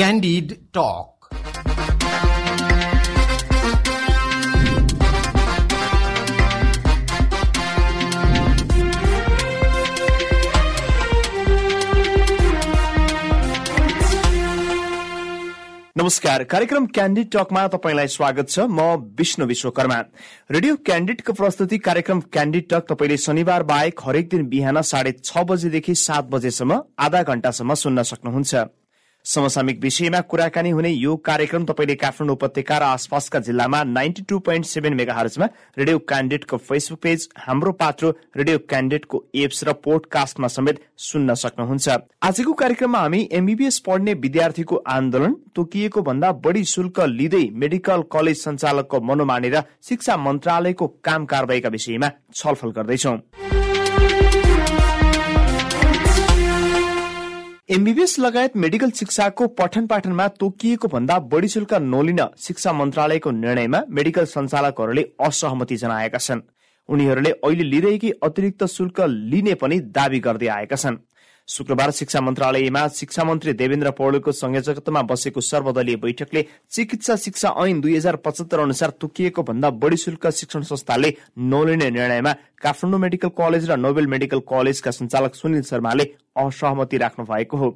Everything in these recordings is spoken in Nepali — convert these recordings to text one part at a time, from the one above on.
Candid Talk. नमस्कार। कार्यक्रम क्यान्डिड टकमा तपाईँलाई स्वागत छ। म विष्णु विश्वकर्मा। रेडियो क्यान्डिडको प्रस्तुति कार्यक्रम क्यान्डिड टक तपाईँले शनिबार बाहेक हरेक दिन बिहान साढे छ बजेदेखि सात बजेसम्म आधा घण्टासम्म सुन्न सक्नुहुन्छ। समसामिक विषयमा कुराकानी हुने यो कार्यक्रम तपाईँले काठमाडौँ उपत्यका र आसपासका जिल्लामा ninety two point seven mega हर्जमा radio क्यान्डिडेटको फेसबुक पेज हाम्रो पात्रो रेडियो क्यान्डिडेटको एप्स र पोडकास्टमा समेत सुन्न सक्नुहुन्छ। आजको कार्यक्रममा हामी एमबीबीएस पढ्ने विद्यार्थीको आन्दोलन तोकिएको भन्दा बढी शुल्क लिँदै मेडिकल कलेज सञ्चालकको मनोमानेर शिक्षा मन्त्रालयको काम कारवाहीका विषयमा छलफल गर्दैछौं। एमबीबीएस लगायत मेडिकल शिक्षाको पठन पाठनमा तोकिएको भन्दा बढी शुल्क नलिन शिक्षा मन्त्रालयको निर्णयमा मेडिकल सञ्चालकहरूले असहमति जनाएका छन्। उनीहरूले अहिले लिइरहेकी अतिरिक्त शुल्क लिने पनि दावी गर्दै आएका छन्। शुक्रबार शिक्षा मन्त्रालयमा शिक्षा मन्त्री देवेन्द्र पौडेलको संयोजकत्वमा बसेको सर्वदलीय बैठकले चिकित्सा शिक्षा ऐन दुई हजार पचहत्तर अनुसार तोकिएको भन्दा बढी शुल्क शिक्षण संस्थाले नलिने निर्णयमा काठमाडौँ मेडिकल कलेज र नोबेल मेडिकल कलेजका सञ्चालक सुनिल शर्माले असहमति राख्नु भएको हो।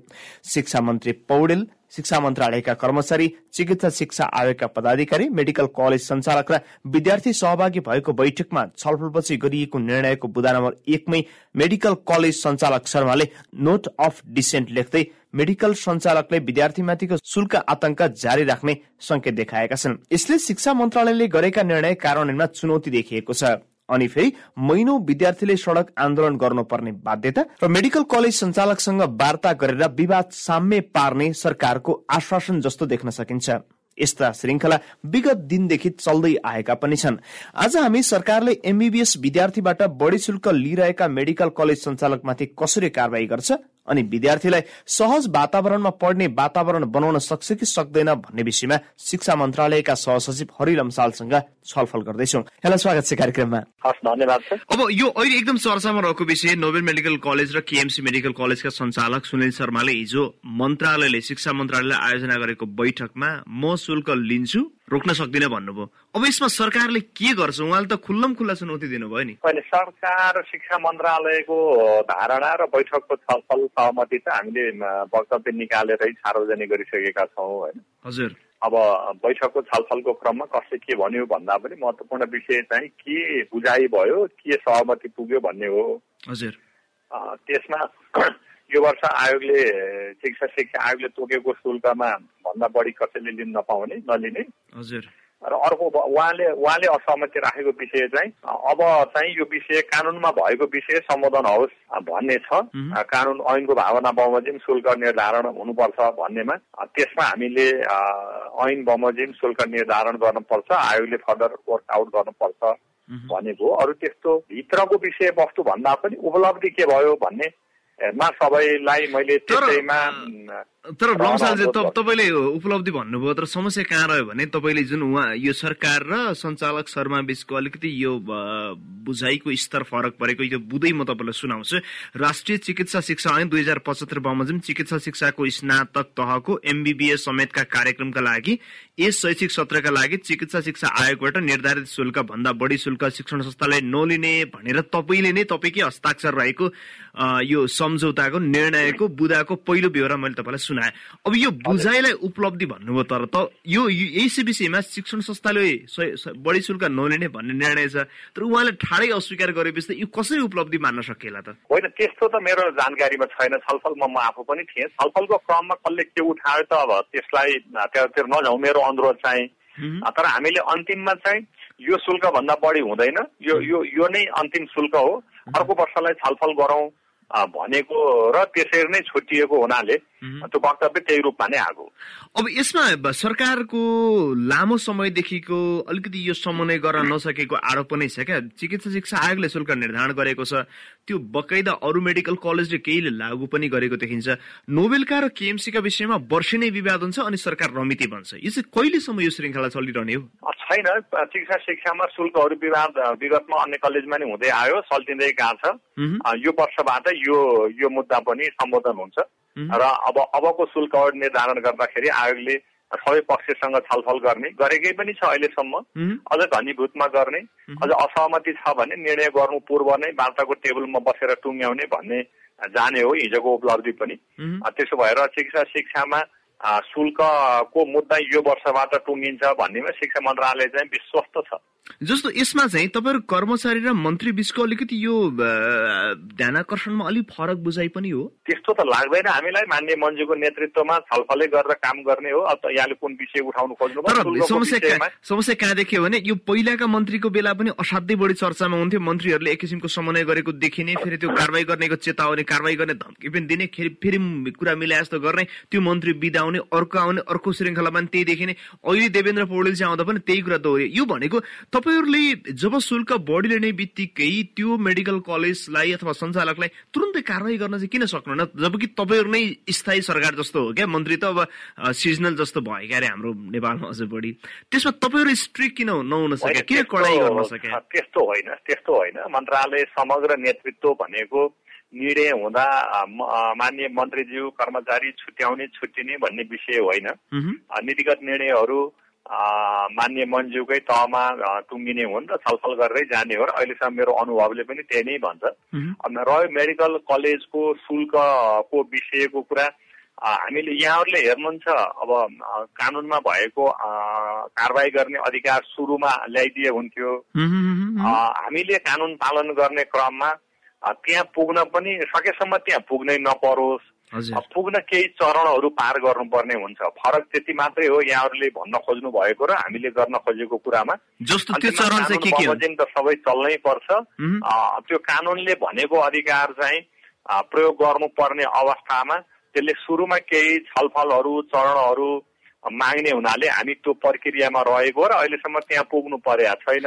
शिक्षा मन्त्री पौडेल शिक्षा मन्त्रालयका कर्मचारी चिकित्सा शिक्षा आयोगका पदाधिकारी मेडिकल कलेज सञ्चालक र विद्यार्थी सहभागी भएको बैठकमा छलफलपछि गरिएको निर्णयको बुदा नम्बर एकमै मेडिकल कलेज सञ्चालक शर्माले नोट अफ डिसेन्ट लेख्दै मेडिकल सञ्चालकले विद्यार्थीमाथिको शुल्क आतंक जारी राख्ने संकेत देखाएका छन्। यसले शिक्षा मन्त्रालयले गरेका निर्णय कार्यान्वयनमा चुनौती देखिएको छ। अनि फेरि महिनौ विद्यार्थीले सड़क आन्दोलन गर्नुपर्ने बाध्यता र मेडिकल कलेज सञ्चालकसँग वार्ता गरेर विवाद साम्य पार्ने सरकारको आश्वासन जस्तो देख्न सकिन्छ। यस्ता श्रृङ्खला विगत दिनदेखि चल्दै आएका पनि छन्। आज हामी सरकारले एमबीबीएस विद्यार्थीबाट बढी शुल्क लिइरहेका मेडिकल कलेज सञ्चालकमाथि कसरी कारवाही गर्छ? अनि विद्यार्थीलाई सहज वातावरणमा पढ्ने वातावरण बनाउन सक्छ कि सक्दैन भन्ने विषयमा शिक्षा मन्त्रालयका सहसचिव हरि लम्सालसँग छलफल गर्दैछौ। हेलो स्वागत छ कार्यक्रममा। धन्यवाद अब यो अहिले एकदम चर्चामा रहेको विषय नोबेल मेडिकल कलेज र केएमसी मेडिकल कलेजका सञ्चालक सुनिल शर्माले हिजो मन्त्रालयले शिक्षा मन्त्रालयले आयोजना गरेको बैठकमा म शुल्क लिन्छु। रोक्न सक्दिनँ भन्नुभयो। अब यसमा सरकारले के गर्छ? उहाँले त खुल्लम खुल्ला चुनौती दिनुभयो नि। अहिले सरकार शिक्षा मन्त्रालयको धारणा र बैठकको छलफल सहमति चाहिँ हामीले वक्तव्य निकालेरै सार्वजनिक गरिसकेका छौँ होइन। हजुर। अब बैठकको छलफलको क्रममा कसले के भन्यो भन्दा पनि महत्त्वपूर्ण विषय चाहिँ के बुझाइ भयो के सहमति पुग्यो भन्ने हो। हजुर। त्यसमा यो वर्ष आयोगले शिक्षा शिक्षा आयोगले तोकेको शुल्कमा भन्दा बढी कसैले लिन नपाउने नलिने। हजुर। र अर्को उहाँले उहाँले असहमति राखेको विषय चाहिँ अब चाहिँ यो विषय कानुनमा भएको विषय सम्बोधन होस् भन्ने छ। कानुन ऐनको भावना बमोजिम शुल्क निर्धारण हुनुपर्छ भन्नेमा त्यसमा हामीले ऐन बमोजिम शुल्क निर्धारण गर्नुपर्छ आयोगले फर्दर वर्क आउट गर्नुपर्छ भनेको अरू त्यस्तो भित्रको विषय वस्तु भन्दा पनि उपलब्धि के भयो भन्ने मा सबैलाई मैले त्यसैमा तर रमसालजी तपाईँले उपलब्धि भन्नुभयो तर समस्या कहाँ रह्यो भने तपाईँले जुन उहाँ यो सरकार र सञ्चालक शर्मा बिचको अलिकति यो बुझाइको स्तर फरक परेको यो बुझै म तपाईँलाई सुनाउँछु। राष्ट्रिय चिकित्सा शिक्षा ऐन दुई हजार पचहत्तर बमोजिम चिकित्सा शिक्षाको स्नातक तहको एमबिबिएस समेतका कार्यक्रमका लागि यस शैक्षिक सत्रका लागि चिकित्सा शिक्षा आयोगबाट निर्धारित शुल्क भन्दा बढी शुल्क शिक्षण संस्थाले नलिने भनेर तपाईँले नै तपाईँकै हस्ताक्षर रहेको यो सम्झौताको निर्णयको बुदाको पहिलो बेहोरा मैले तपाईँलाई सुनाएँ अब यो बुझाइलाई उपलब्धि भन्नुभयो तर त यो यही विषयमा शिक्षण संस्थाले बढी शुल्क नलिने भन्ने निर्णय छ। तर उहाँले ठाडै अस्वीकार गरेपछि त यो कसरी उपलब्धि मान्न सकिएला त? होइन त्यस्तो त मेरो जानकारीमा छैन। छलफलमा म आफू पनि थिएँ। छलफलको क्रममा कसले के उठायो त अब त्यसलाई त्यतातिर नजाउँ मेरो अनुरोध चाहिँ। तर हामीले अन्तिममा चाहिँ यो शुल्क भन्दा बढी हुँदैन। यो यो यो नै अन्तिम शुल्क हो। अर्को वर्षलाई छलफल गरौँ। भनेको र त्यसरी नै छुट्टिएको हुनाले त्यो वक्तव्य त्यही रूपमा नै आएको अब यसमा सरकारको लामो समयदेखिको अलिकति यो समन्वय गर्न नसकेको आरोप पनि छ क्या। चिकित्सा शिक्षा आयोगले शुल्क निर्धारण गरेको छ। त्यो बकैदा अरू मेडिकल कलेजले केहीले लागू पनि गरेको देखिन्छ। नोबेलका र केएमसीका विषयमा वर्षे नै विवाद हुन्छ अनि सरकार रमिती बन्छ। यो चाहिँ कहिलेसम्म यो श्रृङ्खला चलिरहने हो? छैन। चिकित्सा शिक्षामा शुल्कहरू विवाद विगतमा अन्य कलेजमा नै हुँदै आयो। सल्टिँदै गएको छ। यो वर्षबाट यो यो मुद्दा पनि सम्बोधन हुन्छ। र अब अबको शुल्कहरू निर्धारण गर्दाखेरि आयोगले सबै पक्षसँग छलफल गर्ने गरेकै पनि छ अहिलेसम्म। अझ घनीभूतमा गर्ने अझ असहमति छ भने निर्णय गर्नु पूर्व नै वार्ताको टेबलमा बसेर टुङ्ग्याउने भन्ने जाने हो हिजोको उपलब्धि पनि। त्यसो भएर चिकित्सा शिक्षामा शुल्कको मुद्दा यो वर्षबाट टुङ्गिन्छ भन्नेमा शिक्षा मन्त्रालय चाहिँ विश्वस्त छ। जस्तो यसमा चाहिँ तपाईँहरू कर्मचारी र मन्त्री बिचको अलिकति यो ध्यानकर्षणमा अलिक फरक बुझाइ पनि हो। त्यस्तो त लाग्दैन हामीलाई मान्य मन्जुको नेतृत्वमा छलफलै गरेर काम गर्ने हो। अब यहाँले कुन विषय उठाउनु खोज्नु समस्या समस्या कहाँ देखियो भने यो पहिलाका मन्त्रीको बेला पनि असाध्यै बढी चर्चामा हुन्थ्यो। मन्त्रीहरूले एक किसिमको समन्वय गरेको देखिने फेरि त्यो कारवाही गर्नेको चेतावनी कारवाही गर्ने धम्की पनि दिने फेरि कुरा मिलाए जस्तो गर्ने। त्यो मन्त्री बिदा आउने अर्को आउने अर्को श्रृङ्खलामा पनि त्यही देखिने अहिले देवेन्द्र पौडेल चाहिँ आउँदा पनि त्यही कुरा दोहोऱ्यो। यो भनेको तपाईँहरूले जब शुल्क बढी लिने बित्तिकै त्यो मेडिकल कलेजलाई अथवा सञ्चालकलाई तुरन्तै कारवाही गर्न चाहिँ किन सक्नुहुन्न? जबकि तपाईँहरू नै स्थायी सरकार जस्तो हो क्या मन्त्री त अब सिजनल जस्तो भयो क्या अरे हाम्रो नेपालमा अझ बढी। त्यसमा तपाईँहरू स्ट्रिक्ट किन नहुन सके? किन कडाई गर्न सके? त्यस्तो होइन त्यस्तो होइन। मन्त्रालय समग्र नेतृत्व भनेको निर्णय हुँदा मान्य मन्त्रीज्यू कर्मचारी छुट्याउने छुट्टिने भन्ने विषय होइन। नीतिगत निर्णयहरू मान्य मन्जुकै तहमा टुङ्गिने हुन् र छलफल गरेरै जाने हो र अहिलेसम्म मेरो अनुभवले पनि त्यही नै भन्छ। रह्यो मेडिकल कलेजको शुल्कको विषयको कुरा हामीले यहाँहरूले हेर्नुहुन्छ। अब कानुनमा भएको कारवाही गर्ने अधिकार सुरुमा ल्याइदिए हुन्थ्यो। हामीले कानुन पालन गर्ने क्रममा त्यहाँ पुग्न पनि सकेसम्म त्यहाँ पुग्नै नपरोस्। पुग्न केही चरणहरू पार गर्नुपर्ने हुन्छ। फरक त्यति मात्रै हो यहाँहरूले भन्न खोज्नु भएको र हामीले गर्न खोजेको कुरामा। बमोजिम त सबै चल्नै पर्छ। त्यो कानुनले भनेको अधिकार चाहिँ प्रयोग गर्नुपर्ने अवस्थामा त्यसले सुरुमा केही छलफलहरू चरणहरू माग्ने हुनाले हामी त्यो प्रक्रियामा रहेको र अहिलेसम्म त्यहाँ पुग्नु परेका छैन।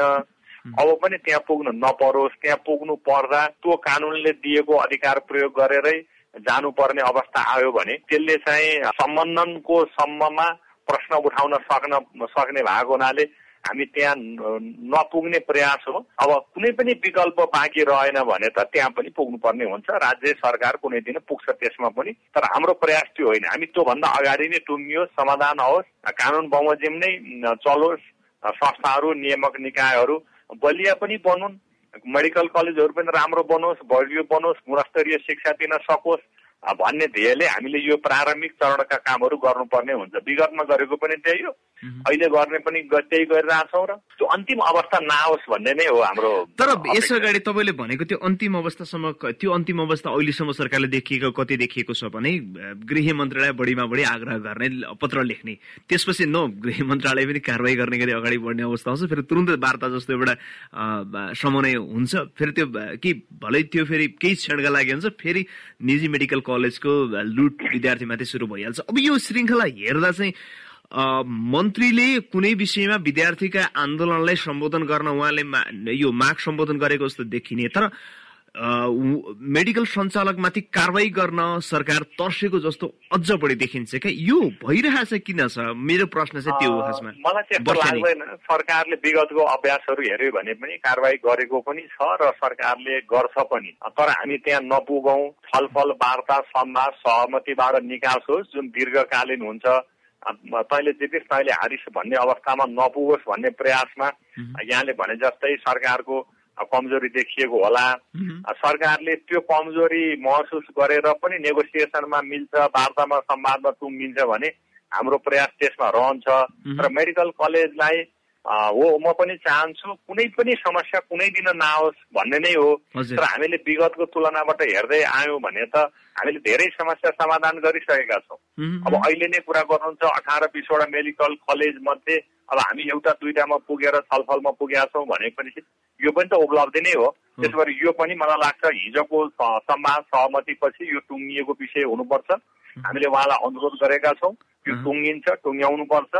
अब पनि त्यहाँ पुग्नु नपरोस् त्यहाँ पुग्नु पर्दा त्यो कानुनले दिएको अधिकार प्रयोग गरेरै जानुपर्ने अवस्था आयो भने त्यसले चाहिँ सम्बन्धनको सम्ममा प्रश्न उठाउन सक्न सक्ने भएको हुनाले हामी त्यहाँ नपुग्ने प्रयास हो। अब कुनै पनि विकल्प बाँकी रहेन भने त त्यहाँ पनि पुग्नुपर्ने हुन्छ। राज्य सरकार कुनै दिन पुग्छ त्यसमा पनि। तर हाम्रो प्रयास त्यो होइन। हामी त्योभन्दा अगाडि नै टुङ्गियोस् समाधान होस् कानुन बमोजिम नै चलोस्। संस्थाहरू नियामक निकायहरू बलिया पनि बनुन् मेडिकल कलेजहरू पनि राम्रो बनोस् बलियो बनोस् गुणस्तरीय शिक्षा दिन सकोस् भन्ने ध्येयले हामीले यो प्रारम्भिक चरणका कामहरू गर्नुपर्ने हुन्छ। विगतमा गरेको पनि त्यही हो। अहिले गर्ने पनि त्यही गरिरहेछौँ र त्यो अन्तिम अवस्था नआओस् भन्ने नै हो हाम्रो तर यस अगाडि तपाईँले भनेको त्यो अन्तिम अवस्थासम्म त्यो अन्तिम अवस्था अहिलेसम्म सरकारले देखिएको कति देखिएको छ भने गृह मन्त्रालय बढीमा बढी आग्रह गर्ने पत्र लेख्ने। त्यसपछि नो गृह मन्त्रालय पनि कारवाही गर्ने गरी अगाडि बढ्ने अवस्था आउँछ फेरि तुरन्त वार्ता जस्तो एउटा समन्वय हुन्छ। फेरि त्यो कि भलै त्यो फेरि केही क्षणका लागि हुन्छ फेरि निजी मेडिकल कलेजको लुट विद्यार्थीमाथि सुरु भइहाल्छ। अब यो श्रृङ्खला हेर्दा चाहिँ मन्त्रीले कुनै विषयमा विद्यार्थीका आन्दोलनलाई सम्बोधन गर्न उहाँले यो माग सम्बोधन गरेको जस्तो देखिने तर मेडिकल सञ्चालकमाथि कारवाही गर्न सरकार तर्सेको जस्तो अझ बढी देखिन्छ क्या? यो भइरहेछ किन छ? मेरो प्रश्न चाहिँ त्यो हो खासमा। मलाई त्यस्तो लाग्दैन। सरकारले विगतको अभ्यासहरू हेऱ्यो भने पनि कारवाही गरेको पनि छ र सरकारले गर्छ पनि। तर हामी त्यहाँ नपुगौँ। छलफल वार्ता संवाद सहमतिबाट निकास होस् जुन दीर्घकालीन हुन्छ तैँले जितिस् तैँले हारिस भन्ने अवस्थामा नपुगोस् भन्ने प्रयासमा यहाँले भने जस्तै सरकारको कमजोरी देखिएको होला। सरकारले त्यो कमजोरी महसुस गरेर पनि नेगोसिएसनमा मिल्छ वार्तामा संवादमा टुङ्गिन्छ भने हाम्रो प्रयास त्यसमा रहन्छ। र मेडिकल कलेजलाई हो म पनि चाहन्छु कुनै पनि समस्या कुनै दिन नआओस् भन्ने नै हो। तर हामीले विगतको तुलनाबाट हेर्दै आयौँ भने त हामीले धेरै समस्या समाधान गरिसकेका छौँ। अब अहिले नै कुरा गर्नुहुन्छ अठार बिसवटा मेडिकल कलेज मध्ये अब हामी एउटा दुइटामा पुगेर छलफलमा पुगेका छौँ भनेपछि यो पनि त उपलब्धि नै हो। त्यसो गरी यो पनि मलाई लाग्छ हिजोको सम्मान सहमतिपछि यो टुङ्गिएको विषय हुनुपर्छ। हामीले उहाँलाई अनुरोध गरेका छौँ। यो टुङ्गिन्छ टुङ्ग्याउनुपर्छ।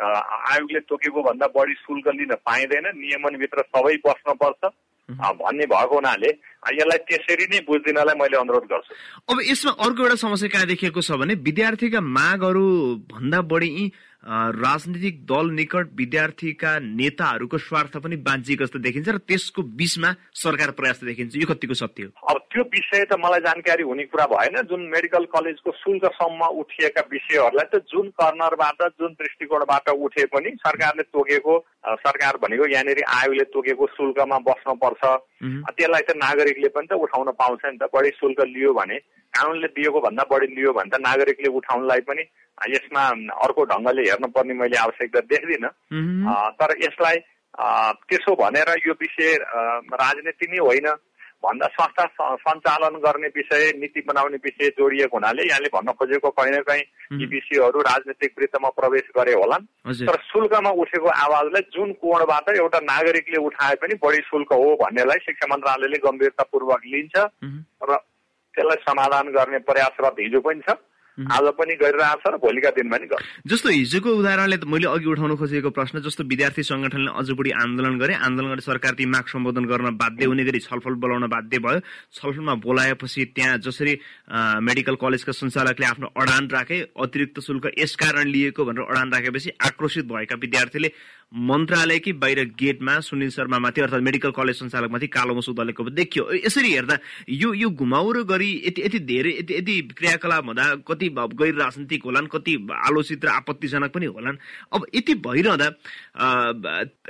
आयोगले तोकेको भन्दा बढी शुल्क लिन पाइँदैन। नियमनभित्र सबै बस्नुपर्छ भन्ने भएको हुनाले यसलाई त्यसरी नै बुझिदिनलाई मैले अनुरोध गर्छु। अब यसमा अर्को एउटा समस्या कहाँ देखिएको छ भने विद्यार्थीका मागहरू भन्दा बढी राजनीतिक दल निकट विद्यार्थीका नेताहरूको स्वार्थ पनि बाँचिएको जस्तो देखिन्छ र त्यसको बिचमा सरकार प्रयास देखिन्छ। यो कतिको सत्य हो? अब त्यो विषय त मलाई जानकारी हुने कुरा भएन। जुन मेडिकल कलेजको शुल्कसम्म उठिएका विषयहरूलाई त जुन कर्नरबाट जुन दृष्टिकोणबाट उठे पनि सरकारले तोकेको सरकार भनेको यहाँनिर आयोगले तोकेको शुल्कमा बस्नुपर्छ। त्यसलाई त नागरिकले पनि त उठाउन पाउँछ नि त। बढी शुल्क लियो भने कानुनले दिएको भन्दा बढी लियो भने त नागरिकले उठाउनलाई पनि यसमा अर्को ढङ्गले हेर्नुपर्ने मैले आवश्यकता देख्दिनँ। तर यसलाई त्यसो भनेर यो विषय राजनीति नै होइन भन्दा संस्था सञ्चालन गर्ने विषय नीति बनाउने विषय जोडिएको हुनाले यहाँले भन्न खोजेको कहीँ न कहीँ यी विषयहरू राजनीतिक वृत्तमा प्रवेश गरे होलान्। तर शुल्कमा उठेको आवाजलाई जुन कोणबाट एउटा नागरिकले उठाए पनि बढी शुल्क हो भन्नेलाई शिक्षा मन्त्रालयले गम्भीरतापूर्वक लिन्छ र त्यसलाई समाधान गर्ने प्रयासरत हिजो पनि छ। आज पनि गरिरहेछ र भोलिका दिनमा नि जस्तो हिजोको उदाहरणले मैले अघि उठाउन खोजेको प्रश्न जस्तो विद्यार्थी संगठनले अझ बढी आन्दोलन गरे आन्दोलन गरे सरकार ती माग सम्बोधन गर्न बाध्य हुने गरी छलफल बोलाउन बाध्य भयो। छलफलमा बोलाएपछि त्यहाँ जसरी मेडिकल कलेजका सञ्चालकले आफ्नो अडान राखे अतिरिक्त शुल्क यस कारण लिएको भनेर अडान राखेपछि आक्रोशित भएका विद्यार्थीले मन्त्रालयकै बाहिर गेटमा सुनिल शर्मामाथि अर्थात् मेडिकल कलेज सञ्चालकमाथि कालो मसु दलेको देखियो। यसरी हेर्दा यो यो घुमाउरो गरी यति यति धेरै यति यति क्रियाकलाप हुँदा कति गैर राजनीतिक होलान् कति आलोचित र आपत्तिजनक पनि होलान्। अब यति भइरहँदा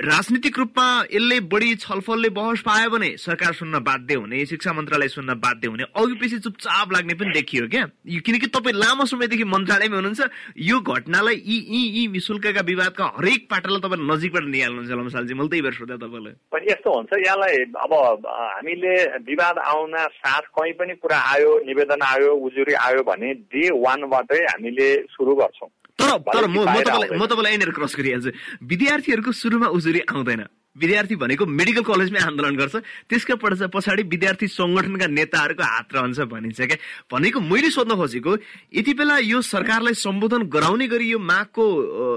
राजनीतिक रूपमा यसले बढी छलफलले बहस पायो भने सरकार सुन्न बाध्य हुने शिक्षा मन्त्रालय सुन्न बाध्य हुने अघि पछि चुपचाप लाग्ने पनि देखियो क्या? किनकि तपाईँ लामो समयदेखि मन्त्रालयमा हुनुहुन्छ यो घटनालाई यी यी यी शुल्कका विवादका हरेक पाटालाई तपाईँ नजिकबाट निहाल्नुहुन्छ लमसालजी। मैले त्यही भएर सोधेँ तपाईँलाई। यस्तो हुन्छ यसलाई अब हामीले विवाद आउन साथ कहीँ पनि कुरा आयो निवेदन आयो उजुरी आयो भने डे वानबाटै हामीले सुरु गर्छौँ। तर तर म तपाईँलाई यहाँनिर क्रस गरिहाल्छु। विद्यार्थीहरूको सुरुमा उजुरी आउँदैन। विद्यार्थी भनेको मेडिकल कलेजमै आन्दोलन गर्छ। त्यसका पछाडि विद्यार्थी संगठनका नेताहरूको हात रहन्छ भनिन्छ क्या? भनेको मैले सोध्न खोजेको यति बेला यो सरकारलाई सम्बोधन गराउने गरी यो मागको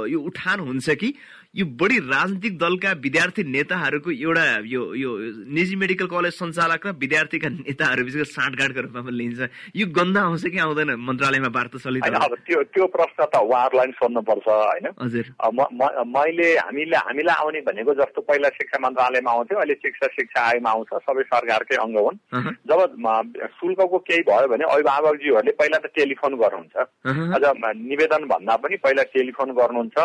यो उठान हुन्छ कि? यो बढी राजनीतिक दलका विद्यार्थी नेताहरूको एउटा यो यो निजी मेडिकल कलेज सञ्चालक र विद्यार्थीका नेताहरू बिचको साँठगाँठको रूपमा पनि लिन्छ। यो गन्ध आउँछ कि आउँदैन? मन्त्रालयमा वार्ता चलित अब त्यो त्यो प्रश्न त उहाँहरूलाई सोध्नुपर्छ होइन? हजुर। मैले हामीले हामीलाई आउने भनेको जस्तो पहिला शिक्षा मन्त्रालयमा आउँथ्यो अहिले शिक्षा शिक्षा आयोगमा आउँछ सबै सरकारकै अङ्ग हुन्। जब शुल्कको केही भयो भने अभिभावकजीहरूले पहिला त टेलिफोन गर्नुहुन्छ। अझ निवेदन भन्दा पनि पहिला टेलिफोन गर्नुहुन्छ।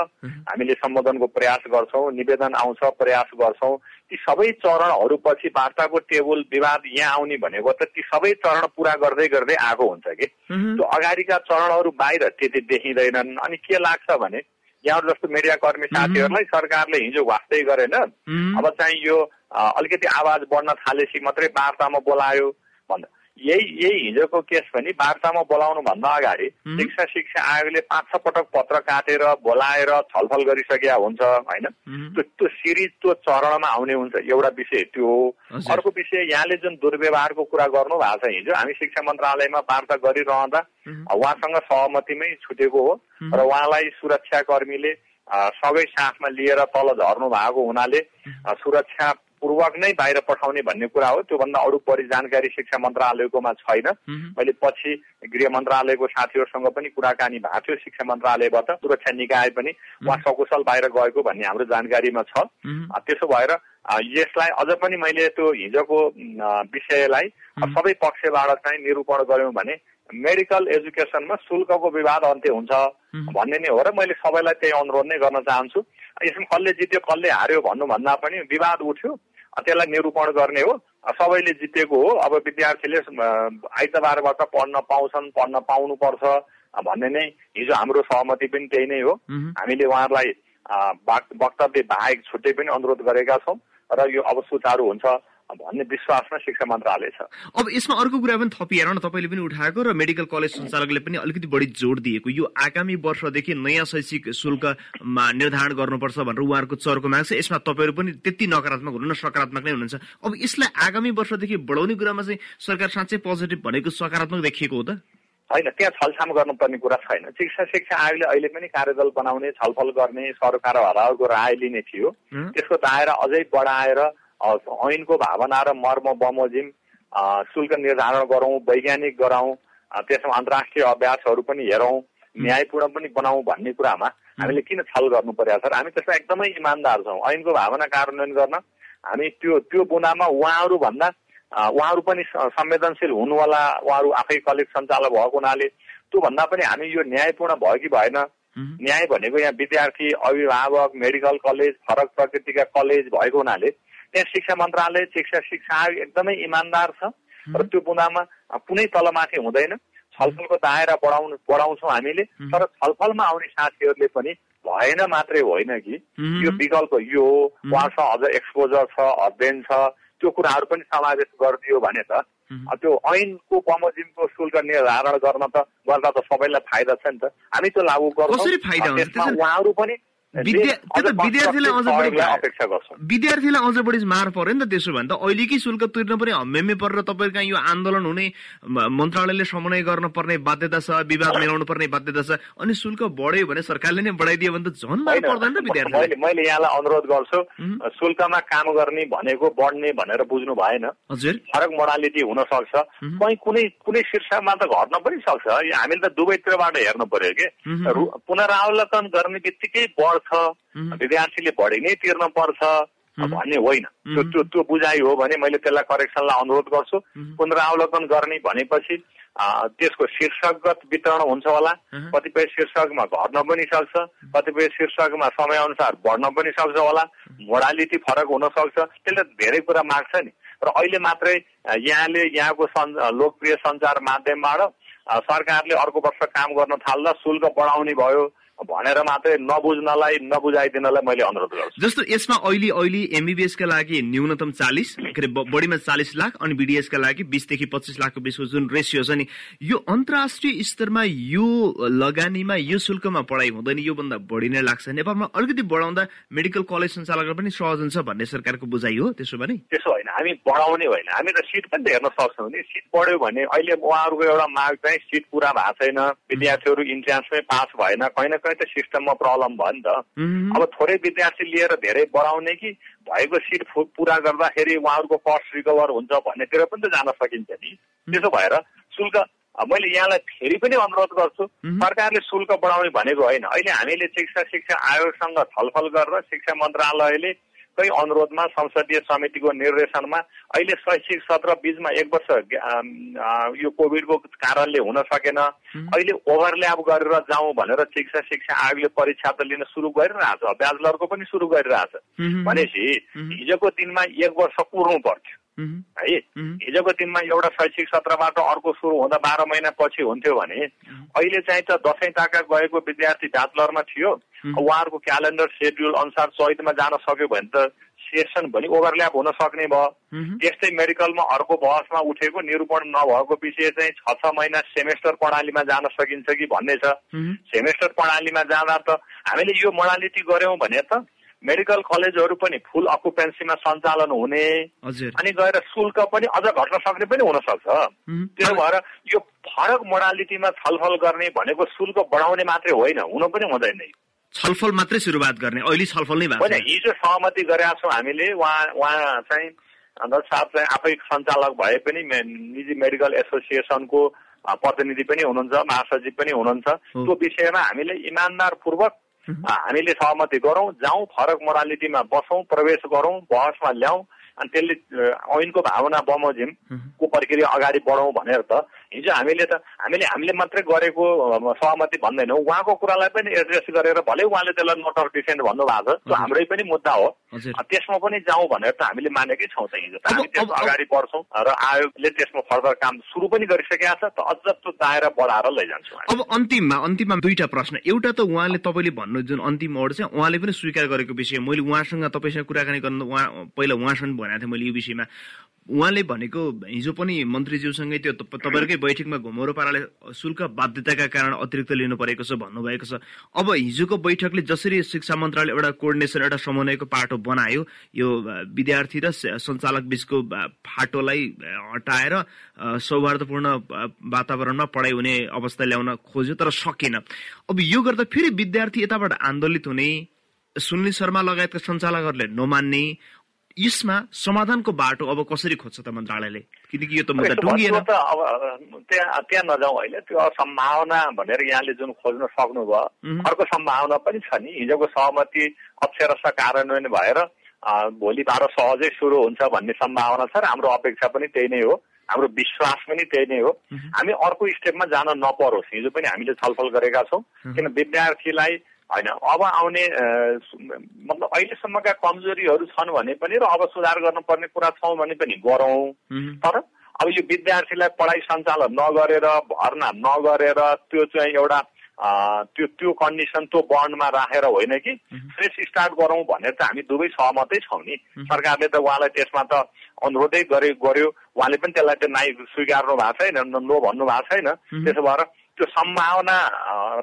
हामीले सम्बोधनको प्रयास गर्छौँ निवेदन आउँछ प्रयास गर्छौँ। ती सबै चरणहरू पछि वार्ताको टेबल विवाद यहाँ आउने भनेको त ती सबै चरण पुरा गर्दै गर्दै आएको हुन्छ कि। त्यो अगाडिका चरणहरू बाहिर त्यति देखिँदैनन्। अनि के लाग्छ भने यहाँहरू जस्तो मिडिया कर्मी साथीहरूलाई सरकारले हिजो वास्तै गरेन। अब चाहिँ यो अलिकति आवाज बढ्न थालेपछि मात्रै वार्तामा बोलायो। भन्दा यही यही हिजोको केस पनि वार्तामा बोलाउनु भन्दा अगाडि शिक्षा शिक्षा आयोगले पाँच छ पटक पत्र काटेर बोलाएर छलफल गरिसकेका हुन्छ होइन? त्यो त्यो सिरिज त्यो चरणमा आउने हुन्छ एउटा विषय त्यो हो। अर्को विषय यहाँले जुन दुर्व्यवहारको कुरा गर्नु भएको छ हिजो हामी शिक्षा मन्त्रालयमा वार्ता गरिरहँदा उहाँसँग सहमतिमै छुटेको हो र उहाँलाई सुरक्षा कर्मीले सबै साथमा लिएर तल झर्नु भएको हुनाले सुरक्षा पूर्वक नै बाहिर पठाउने भन्ने कुरा हो। त्योभन्दा अरू बढी जानकारी शिक्षा मन्त्रालयकोमा छैन। मैले पछि गृह मन्त्रालयको साथीहरूसँग पनि कुराकानी भएको थियो शिक्षा मन्त्रालयबाट। सुरक्षा निकाय पनि उहाँ सकुशल बाहिर गएको भन्ने हाम्रो जानकारीमा छ। त्यसो भएर यसलाई अझ पनि मैले त्यो हिजोको विषयलाई सबै पक्षबाट चाहिँ निरूपण गऱ्यौँ भने मेडिकल एजुकेसनमा शुल्कको विवाद अन्त्य हुन्छ भन्ने नै हो र मैले सबैलाई त्यही अनुरोध नै गर्न चाहन्छु। यसमा कसले जित्यो कसले हार्यो भन्नुभन्दा पनि विवाद उठ्यो। त्यसलाई निरूपण गर्ने हो। सबैले जितेको हो। अब विद्यार्थीले आइतबारबाट पढ्न पाउँछन् पढ्न पाउनुपर्छ भन्ने नै हिजो हाम्रो सहमति पनि त्यही नै हो। हामीले उहाँहरूलाई वक्तव्य बाहेक छुट्टै पनि अनुरोध गरेका छौँ। र यो अब सुचारू हुन्छ। भन्ने विश्वासमा शिक्षा मन्त्रालय छ। अब यसमा अर्को कुरा पनि थपिएर न तपाईँले पनि उठाएको र मेडिकल कलेज सञ्चालकले पनि अलिकति बढी जोड दिएको। यो आगामी वर्षदेखि नयाँ शैक्षिक शुल्कमा निर्धारण गर्नुपर्छ भनेर उहाँहरूको चर्को माग छ। यसमा तपाईँहरू पनि त्यति नकारात्मक हुनु न सकारात्मक नै हुनुहुन्छ। अब यसलाई आगामी वर्षदेखि बढाउने कुरामा चाहिँ सरकार साँच्चै पोजिटिभ भनेको सकारात्मक देखिएको हो त? होइन त्यहाँ छलछाम गर्नुपर्ने कुरा छैन। शिक्षा शिक्षा आयोगले अहिले पनि कार्यदल बनाउने छलफल गर्ने सरकारहरूको राय लिने थियो। त्यसको दायरा अझै बढाएर ऐनको भावना र मर्म बमोजिम शुल्क निर्धारण गरौँ वैज्ञानिक गराउँ त्यसमा अन्तर्राष्ट्रिय अभ्यासहरू पनि हेरौँ न्यायपूर्ण पनि बनाऊ भन्ने कुरामा हामीले किन छल गर्नु परेको छ हामी त्यसमा एकदमै इमान्दार छौँ। ऐनको भावना कार्यान्वयन गर्न हामी त्यो त्यो बुनामा उहाँहरू भन्दा उहाँहरू पनि संवेदनशील हुनुवाला उहाँहरू आफै कलेज सञ्चालक भएको हुनाले त्योभन्दा पनि हामी यो न्यायपूर्ण भयो कि भएन? न्याय भनेको यहाँ विद्यार्थी अभिभावक मेडिकल कलेज फरक प्रकृतिका कलेज भएको हुनाले त्यहाँ शिक्षा मन्त्रालय शिक्षा शिक्षा आयोग एकदमै इमान्दार छ। र त्यो बुँदामा कुनै तलमाथि हुँदैन। छलफलको दायरा बढाउनु बढाउँछौँ हामीले। तर छलफलमा आउने साथीहरूले पनि भएन मात्रै होइन कि। यो विकल्प यो उहाँसँग अझ एक्सपोजर छ अध्ययन छ। त्यो कुराहरू पनि समावेश गरिदियो भने त त्यो ऐनको बमोजिमको शुल्क निर्धारण गर्न त गर्दा त सबैलाई फाइदा छ नि त। हामी त्यो लागू गर्छौँ। उहाँहरू पनि विद्यार्थीलाई अझ बढी विद्यार्थीलाई अझ बढी मार पर्यो नि त त्यसो भने त। अहिलेकै शुल्क तिर्न पनि हम्मेम्मे परेर तपाईँको कहाँ यो आन्दोलन हुने मन्त्रालयले समन्वय गर्न पर्ने बाध्यता छ विवाद मिलाउनु पर्ने बाध्यता छ अनि शुल्क बढ्यो भने सरकारले नै बढाइदियो भने त झन् मार पर्दैन त विद्यार्थी मैले यहाँलाई अनुरोध गर्छु शुल्कमा काम गर्ने भनेको बढ्ने भनेर बुझ्नु भएन। हजुर। फरक मोडालिटी हुन सक्छ कहीँ कुनै कुनै शीर्षमा त घट्न पनि सक्छ। हामीले त दुवैतिरबाट हेर्नु पर्यो कि। पुनरावलोकन गर्ने बित्तिकै बढ पर्छ। विद्यार्थीले बढी नै तिर्न पर्छ। भन्ने होइन। त्यो त्यो त्यो बुझाइ हो भने मैले त्यसलाई करेक्सनलाई अनुरोध गर्छु। पुनरावलोकन गर्ने भनेपछि त्यसको शीर्षकगत वितरण हुन्छ होला। कतिपय शीर्षकमा घट्न पनि सक्छ। कतिपय शीर्षकमा समयअनुसार बढ्न पनि सक्छ होला। मोडालिटी फरक हुन सक्छ। त्यसले धेरै कुरा माग्छ नि। र अहिले मात्रै यहाँले यहाँको लोकप्रिय सञ्चार माध्यमबाट सरकारले अर्को वर्ष काम गर्न थाल्दा शुल्क बढाउने भयो। भनेर मात्रै नबुझ्नलाई नबुझाइदिनलाई मैले अनुरोध गर्छु। जस्तो यसमा अहिले अहिले एमबिबिएसका लागि न्यूनतम चालिस के अरे बढीमा चालिस लाख अनि बिडिएसका लागि बिसदेखि पच्चिस लाखको बिचको जुन रेसियो छ नि यो अन्तर्राष्ट्रिय स्तरमा यो लगानीमा यो शुल्कमा पढाइ हुँदैन योभन्दा बढी नै लाग्छ। नेपालमा अलिकति बढाउँदा मेडिकल कलेज सञ्चालक पनि सहज हुन्छ भन्ने सरकारको बुझाइ हो त्यसो भने? त्यसो होइन हामी बढाउने होइन। हामी त सिट पनि त हेर्न सक्छौँ नि। सिट बढ्यो भने अहिले उहाँहरूको एउटा माग चाहिँ सिट पुरा भएको छैन विद्यार्थीहरू इन्ट्रान्समै पास भएन कहीँ न त सिस्टममा प्रब्लम भयो नि त। अब थोरै विद्यार्थी लिएर धेरै बढाउने कि भएको सिट पुरा गर्दाखेरि उहाँहरूको कस्ट रिकभर हुन्छ भन्नेतिर पनि त जान सकिन्छ नि। त्यसो भएर शुल्क मैले यहाँलाई फेरि पनि अनुरोध गर्छु सरकारले शुल्क बढाउने भनेको होइन। अहिले हामीले शिक्षा शिक्षा आयोगसँग छलफल गरेर शिक्षा मन्त्रालयले कै अनुरोधमा संसदीय समितिको निर्देशनमा अहिले शैक्षिक सत्र बिचमा एक वर्ष यो कोभिडको कारणले हुन सकेन। अहिले ओभरल्याप गरेर जाउँ भनेर शिक्षा शिक्षा आयोगले परीक्षा त लिन सुरु गरिरहेछ ब्याचलरको पनि सुरु गरिरहेछ। भनेपछि हिजोको दिनमा एक वर्ष कुर्नु पर्थ्यो। है? हिजोको दिनमा एउटा शैक्षिक सत्रबाट अर्को सुरु हुँदा बाह्र महिना पछि हुन्थ्यो भने अहिले चाहिँ त दसैँ ताका गएको विद्यार्थी ब्याचलरमा थियो। उहाँहरूको क्यालेन्डर सेड्युल अनुसार चैतमा जान सक्यो भने त सेसन पनि ओभरल्याप हुन सक्ने भयो। त्यस्तै मेडिकलमा अर्को बहसमा उठेको निरूपण नभएको विषय चाहिँ छ छ महिना सेमेस्टर प्रणालीमा जान सकिन्छ कि भन्ने छ। सेमेस्टर प्रणालीमा जाँदा त हामीले यो मोडालिटी गऱ्यौँ भने त मेडिकल कलेजहरू पनि फुल अकुपेन्सीमा सञ्चालन हुने अनि गएर शुल्क पनि अझ घट्न सक्ने पनि हुन सक्छ त्यसो भएर यो फरक मोडालिटीमा छलफल गर्ने भनेको शुल्क बढाउने मात्रै होइन हुन पनि हुँदैन छलफल मात्रै सुरुवात गर्ने अहिले छलफल नै होइन हिजो सहमति गरेका छौँ हामीले उहाँ उहाँ चाहिँ साहब चाहिँ आफै सञ्चालक भए पनि निजी मेडिकल एसोसिएसनको प्रतिनिधि पनि हुनुहुन्छ महासचिव पनि हुनुहुन्छ। त्यो विषयमा हामीले इमान्दारपूर्वक हामीले सहमति गरौँ जाउँ फरक मोरालिटीमा बसौँ प्रवेश गरौँ बहसमा ल्याउँ अनि त्यसले ऐनको भावना बमोजिमको प्रक्रिया अगाडि बढाउँ भनेर त हिजो हामीले त हामीले हामीले मात्रै गरेको सहमति भन्दैनौँ। उहाँको कुरालाई पनि एड्रेस गरेर भले उहाँले त्यसलाई नोट अफ डिसेन्ट भन्नुभएको छ त्यो हाम्रै पनि मुद्दा हो। त्यसमा पनि जाउँ भनेर त हामीले मानेकै छौँ त हिजो। हामी त्यसमा अगाडि बढ्छौँ र आयोगले त्यसमा फर्दर काम सुरु पनि गरिसकेका छ त अझ त्यो दायरा बढाएर लैजान्छौँ अब अन्तिममा अन्तिममा दुईटा प्रश्न। एउटा त उहाँले तपाईँले भन्नु जुन अन्तिम वर्ड चाहिँ उहाँले पनि स्वीकार गरेको विषय मैले उहाँसँग तपाईँसँग कुराकानी गर्नु उहाँ पहिला उहाँसँग भनेको थिएँ मैले यो विषयमा। उहाँले भनेको हिजो पनि मन्त्रीज्यूसँगै त्यो तपाईँहरूकै बैठकमा घुमौरो पाराले शुल्क बाध्यताका कारण अतिरिक्त लिनु परेको छ भन्नुभएको छ। अब हिजोको बैठकले जसरी शिक्षा मन्त्रालय एउटा कोर्डिनेसन एउटा समन्वयको पाटो बनायो यो विद्यार्थी र सञ्चालक बीचको फाटोलाई हटाएर सौहार्दपूर्ण वातावरणमा पढाइ हुने अवस्था ल्याउन खोज्यो तर सकेन। अब यो गर्दा फेरि विद्यार्थी यताबाट आन्दोलित हुने सुनिल शर्मा लगायतका सञ्चालकहरूले नमान्ने यसमा समाधानको बाटो अब कसरी खोज्छ त मन्त्रालयले? किनकि यो त मुद्दा टुङ्गिएन। अब त्यहाँ त्यहाँ नजाउँ अहिले। त्यो सम्भावना भनेर यहाँले जुन खोज्न सक्नुभयो. अर्को सम्भावना पनि छ नि। हिजोको सहमति अक्षरश कार्यान्वयन भएर अ, भोलिबाट सहजै सुरु हुन्छ भन्ने सम्भावना छ र हाम्रो अपेक्षा पनि त्यही नै हो। हाम्रो विश्वास पनि त्यही नै हो। हामी अर्को स्टेपमा जान नपरोस्। हिजो पनि हामीले छलफल गरेका छौँ। किन विद्यार्थीलाई होइन अब आउने मतलब अहिलेसम्मका कमजोरीहरू छन् भने पनि र अब सुधार गर्नुपर्ने कुरा छौँ भने पनि गरौँ. तर अब यो विद्यार्थीलाई पढाइ सञ्चालन नगरेर भर्ना नगरेर त्यो चाहिँ एउटा त्यो त्यो कन्डिसन त्यो बन्डमा राखेर होइन कि फ्रेस स्टार्ट गरौँ भनेर त हामी दुवै सहमतै छौँ नि। सरकारले त उहाँलाई त्यसमा त अनुरोधै गरे गर्यो। उहाँले पनि त्यसलाई त नाइ स्वीकार्नु भएको छैन न- भन्नु भएको छैन। त्यसो भएर त्यो सम्भावना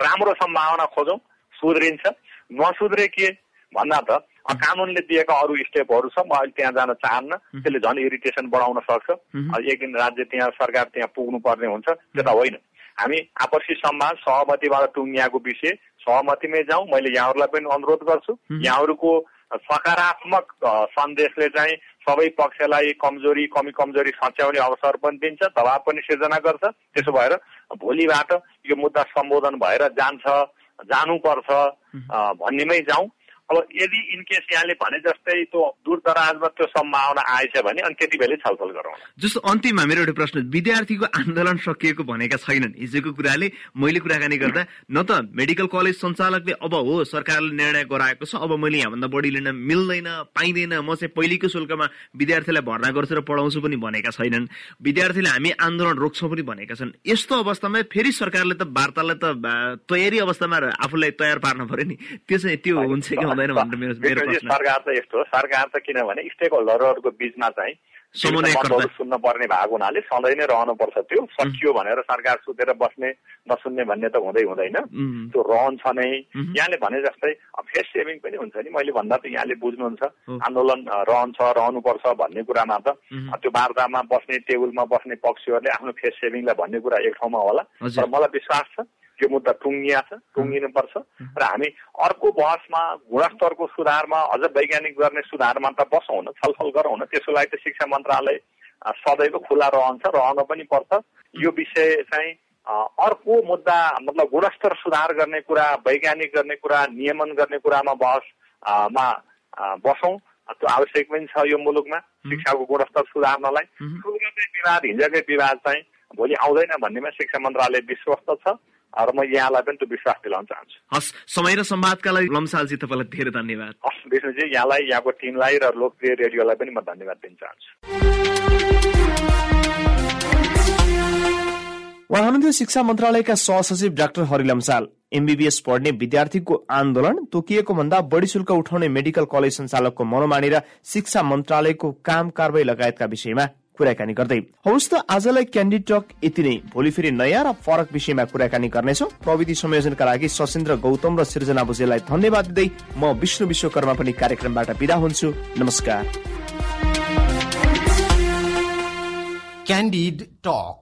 राम्रो सम्भावना खोजौँ। सुध्रिन्छ। नसुध्रे के भन्दा त कानुनले दिएका अरू स्टेपहरू छ म अहिले त्यहाँ जान चाहन्न। त्यसले झन् इरिटेसन बढाउन सक्छ। एक दिन राज्य त्यहाँ सरकार त्यहाँ पुग्नु पर्ने हुन्छ। त्यो त होइन। हामी आपसी सम्मान सहमतिबाट टुङ्गिएको विषय सहमतिमै जाउँ। मैले यहाँहरूलाई पनि अनुरोध गर्छु। यहाँहरूको सकारात्मक सन्देशले चाहिँ सबै पक्षलाई कमजोरी कमी कमजोरी सच्याउने अवसर पनि दिन्छ दबाव पनि सिर्जना गर्छ। त्यसो भएर भोलिबाट यो मुद्दा सम्बोधन भएर जान्छ। जानुपर्छ भन्नेमै जाउँ। अब यदि इनकेस यहाँले भने जस्तै त्यो दूरदराजमा त्यो सम्भावना आएछ भने अनि त्यति बेलै छलफल गरौँ जस्तो अन्तिममा मेरो एउटा प्रश्न विद्यार्थीको आन्दोलन सकिएको भनेका छैनन्। हिजोको कुराले मैले कुराकानी गर्दा न त मेडिकल कलेज सञ्चालकले अब हो सरकारले निर्णय गराएको छ अब मैले यहाँभन्दा बढी लिन मिल्दैन पाइँदैन म चाहिँ पहिलेको शुल्कमा विद्यार्थीलाई भर्ना गर्छु र पढाउँछु पनि भनेका छैनन्। विद्यार्थीले हामी आन्दोलन रोक्छौँ पनि भनेका छन्। यस्तो अवस्थामा फेरि सरकारले त वार्तालाई त तयारी अवस्थामा आफूलाई तयार पार्न पर्यो नि। त्यो चाहिँ त्यो हुन्छ कि हुँदैन भनेर मेरो मेरो प्रश्न सरकार त यस्तो हो सरकार त किनभने स्टेक होल्डरहरूको बिचमा चाहिँ सुन्न पर्ने भएको हुनाले सधैँ नै रहनुपर्छ त्यो सकियो भनेर सरकार सुतेर बस्ने नसुन्ने भन्ने त हुँदै हुँदैन त्यो रहन्छ नै। यहाँले भने जस्तै फेस सेभिङ पनि हुन्छ नि मैले भन्दा त यहाँले बुझ्नुहुन्छ। आन्दोलन रहन्छ रहनुपर्छ भन्ने कुरामा त त्यो वार्तामा बस्ने टेबलमा बस्ने पक्षहरूले आफ्नो फेस सेभिङलाई भन्ने कुरा एक ठाउँमा होला। तर मलाई विश्वास छ यो मुद्दा टुङ्गिया छ टुङ्गिनुपर्छ र हामी अर्को बहसमा गुणस्तरको सुधारमा अझ वैज्ञानिक गर्ने सुधारमा त बसौँ न छलफल गरौँ न त्यसको लागि त शिक्षा मन्त्रालय सदैव खुला रहन्छ रहन पनि पर्छ। यो विषय चाहिँ अर्को मुद्दा मतलब गुणस्तर सुधार गर्ने कुरा वैज्ञानिक गर्ने कुरा नियमन गर्ने कुरामा बहस अ, मा अ, बसौँ। त्यो आवश्यक पनि छ यो मुलुकमा शिक्षाको गुणस्तर सुधार्नलाई। शुल्ककै विवाद हिजोकै विवाद चाहिँ भोलि आउँदैन भन्नेमा शिक्षा मन्त्रालय विश्वस्त छ। र म यहाँलाई पनि त्यो विश्वास दिलाउन चाहन्छु हस् समय र सम्वादका लागि लम्सालजी तपाईँलाई धेरै धन्यवाद हस् विष्णुजी यहाँलाई यहाँको टिमलाई र लोकप्रिय रेडियोलाई पनि म धन्यवाद दिन चाहन्छु उहाँ हुनुहुन्थ्यो शिक्षा मन्त्रालयका सहसचिव डाक्टर हरि लम्साल एमबीबीएस पढ्ने विद्यार्थीको आन्दोलन तोकिएको भन्दा बढी शुल्क उठाउने मेडिकल कलेज सञ्चालकको मनोमानी र शिक्षा मन्त्रालयको काम कारवाही लगायतका विषयमा कुराकानी गर्दै हौस् त आजलाई क्यान्डी टक यति नै। भोलि फेरि नयाँ र फरक विषयमा कुराकानी गर्नेछौ। प्रविधि संयोजनका लागि सशेन्द्र गौतम र सृजना भुजेललाई धन्यवाद दिँदै म विष्णु विश्वकर्मा पनि कार्यक्रमबाट विदा हुन्छु। नमस्कार। Candid Talk.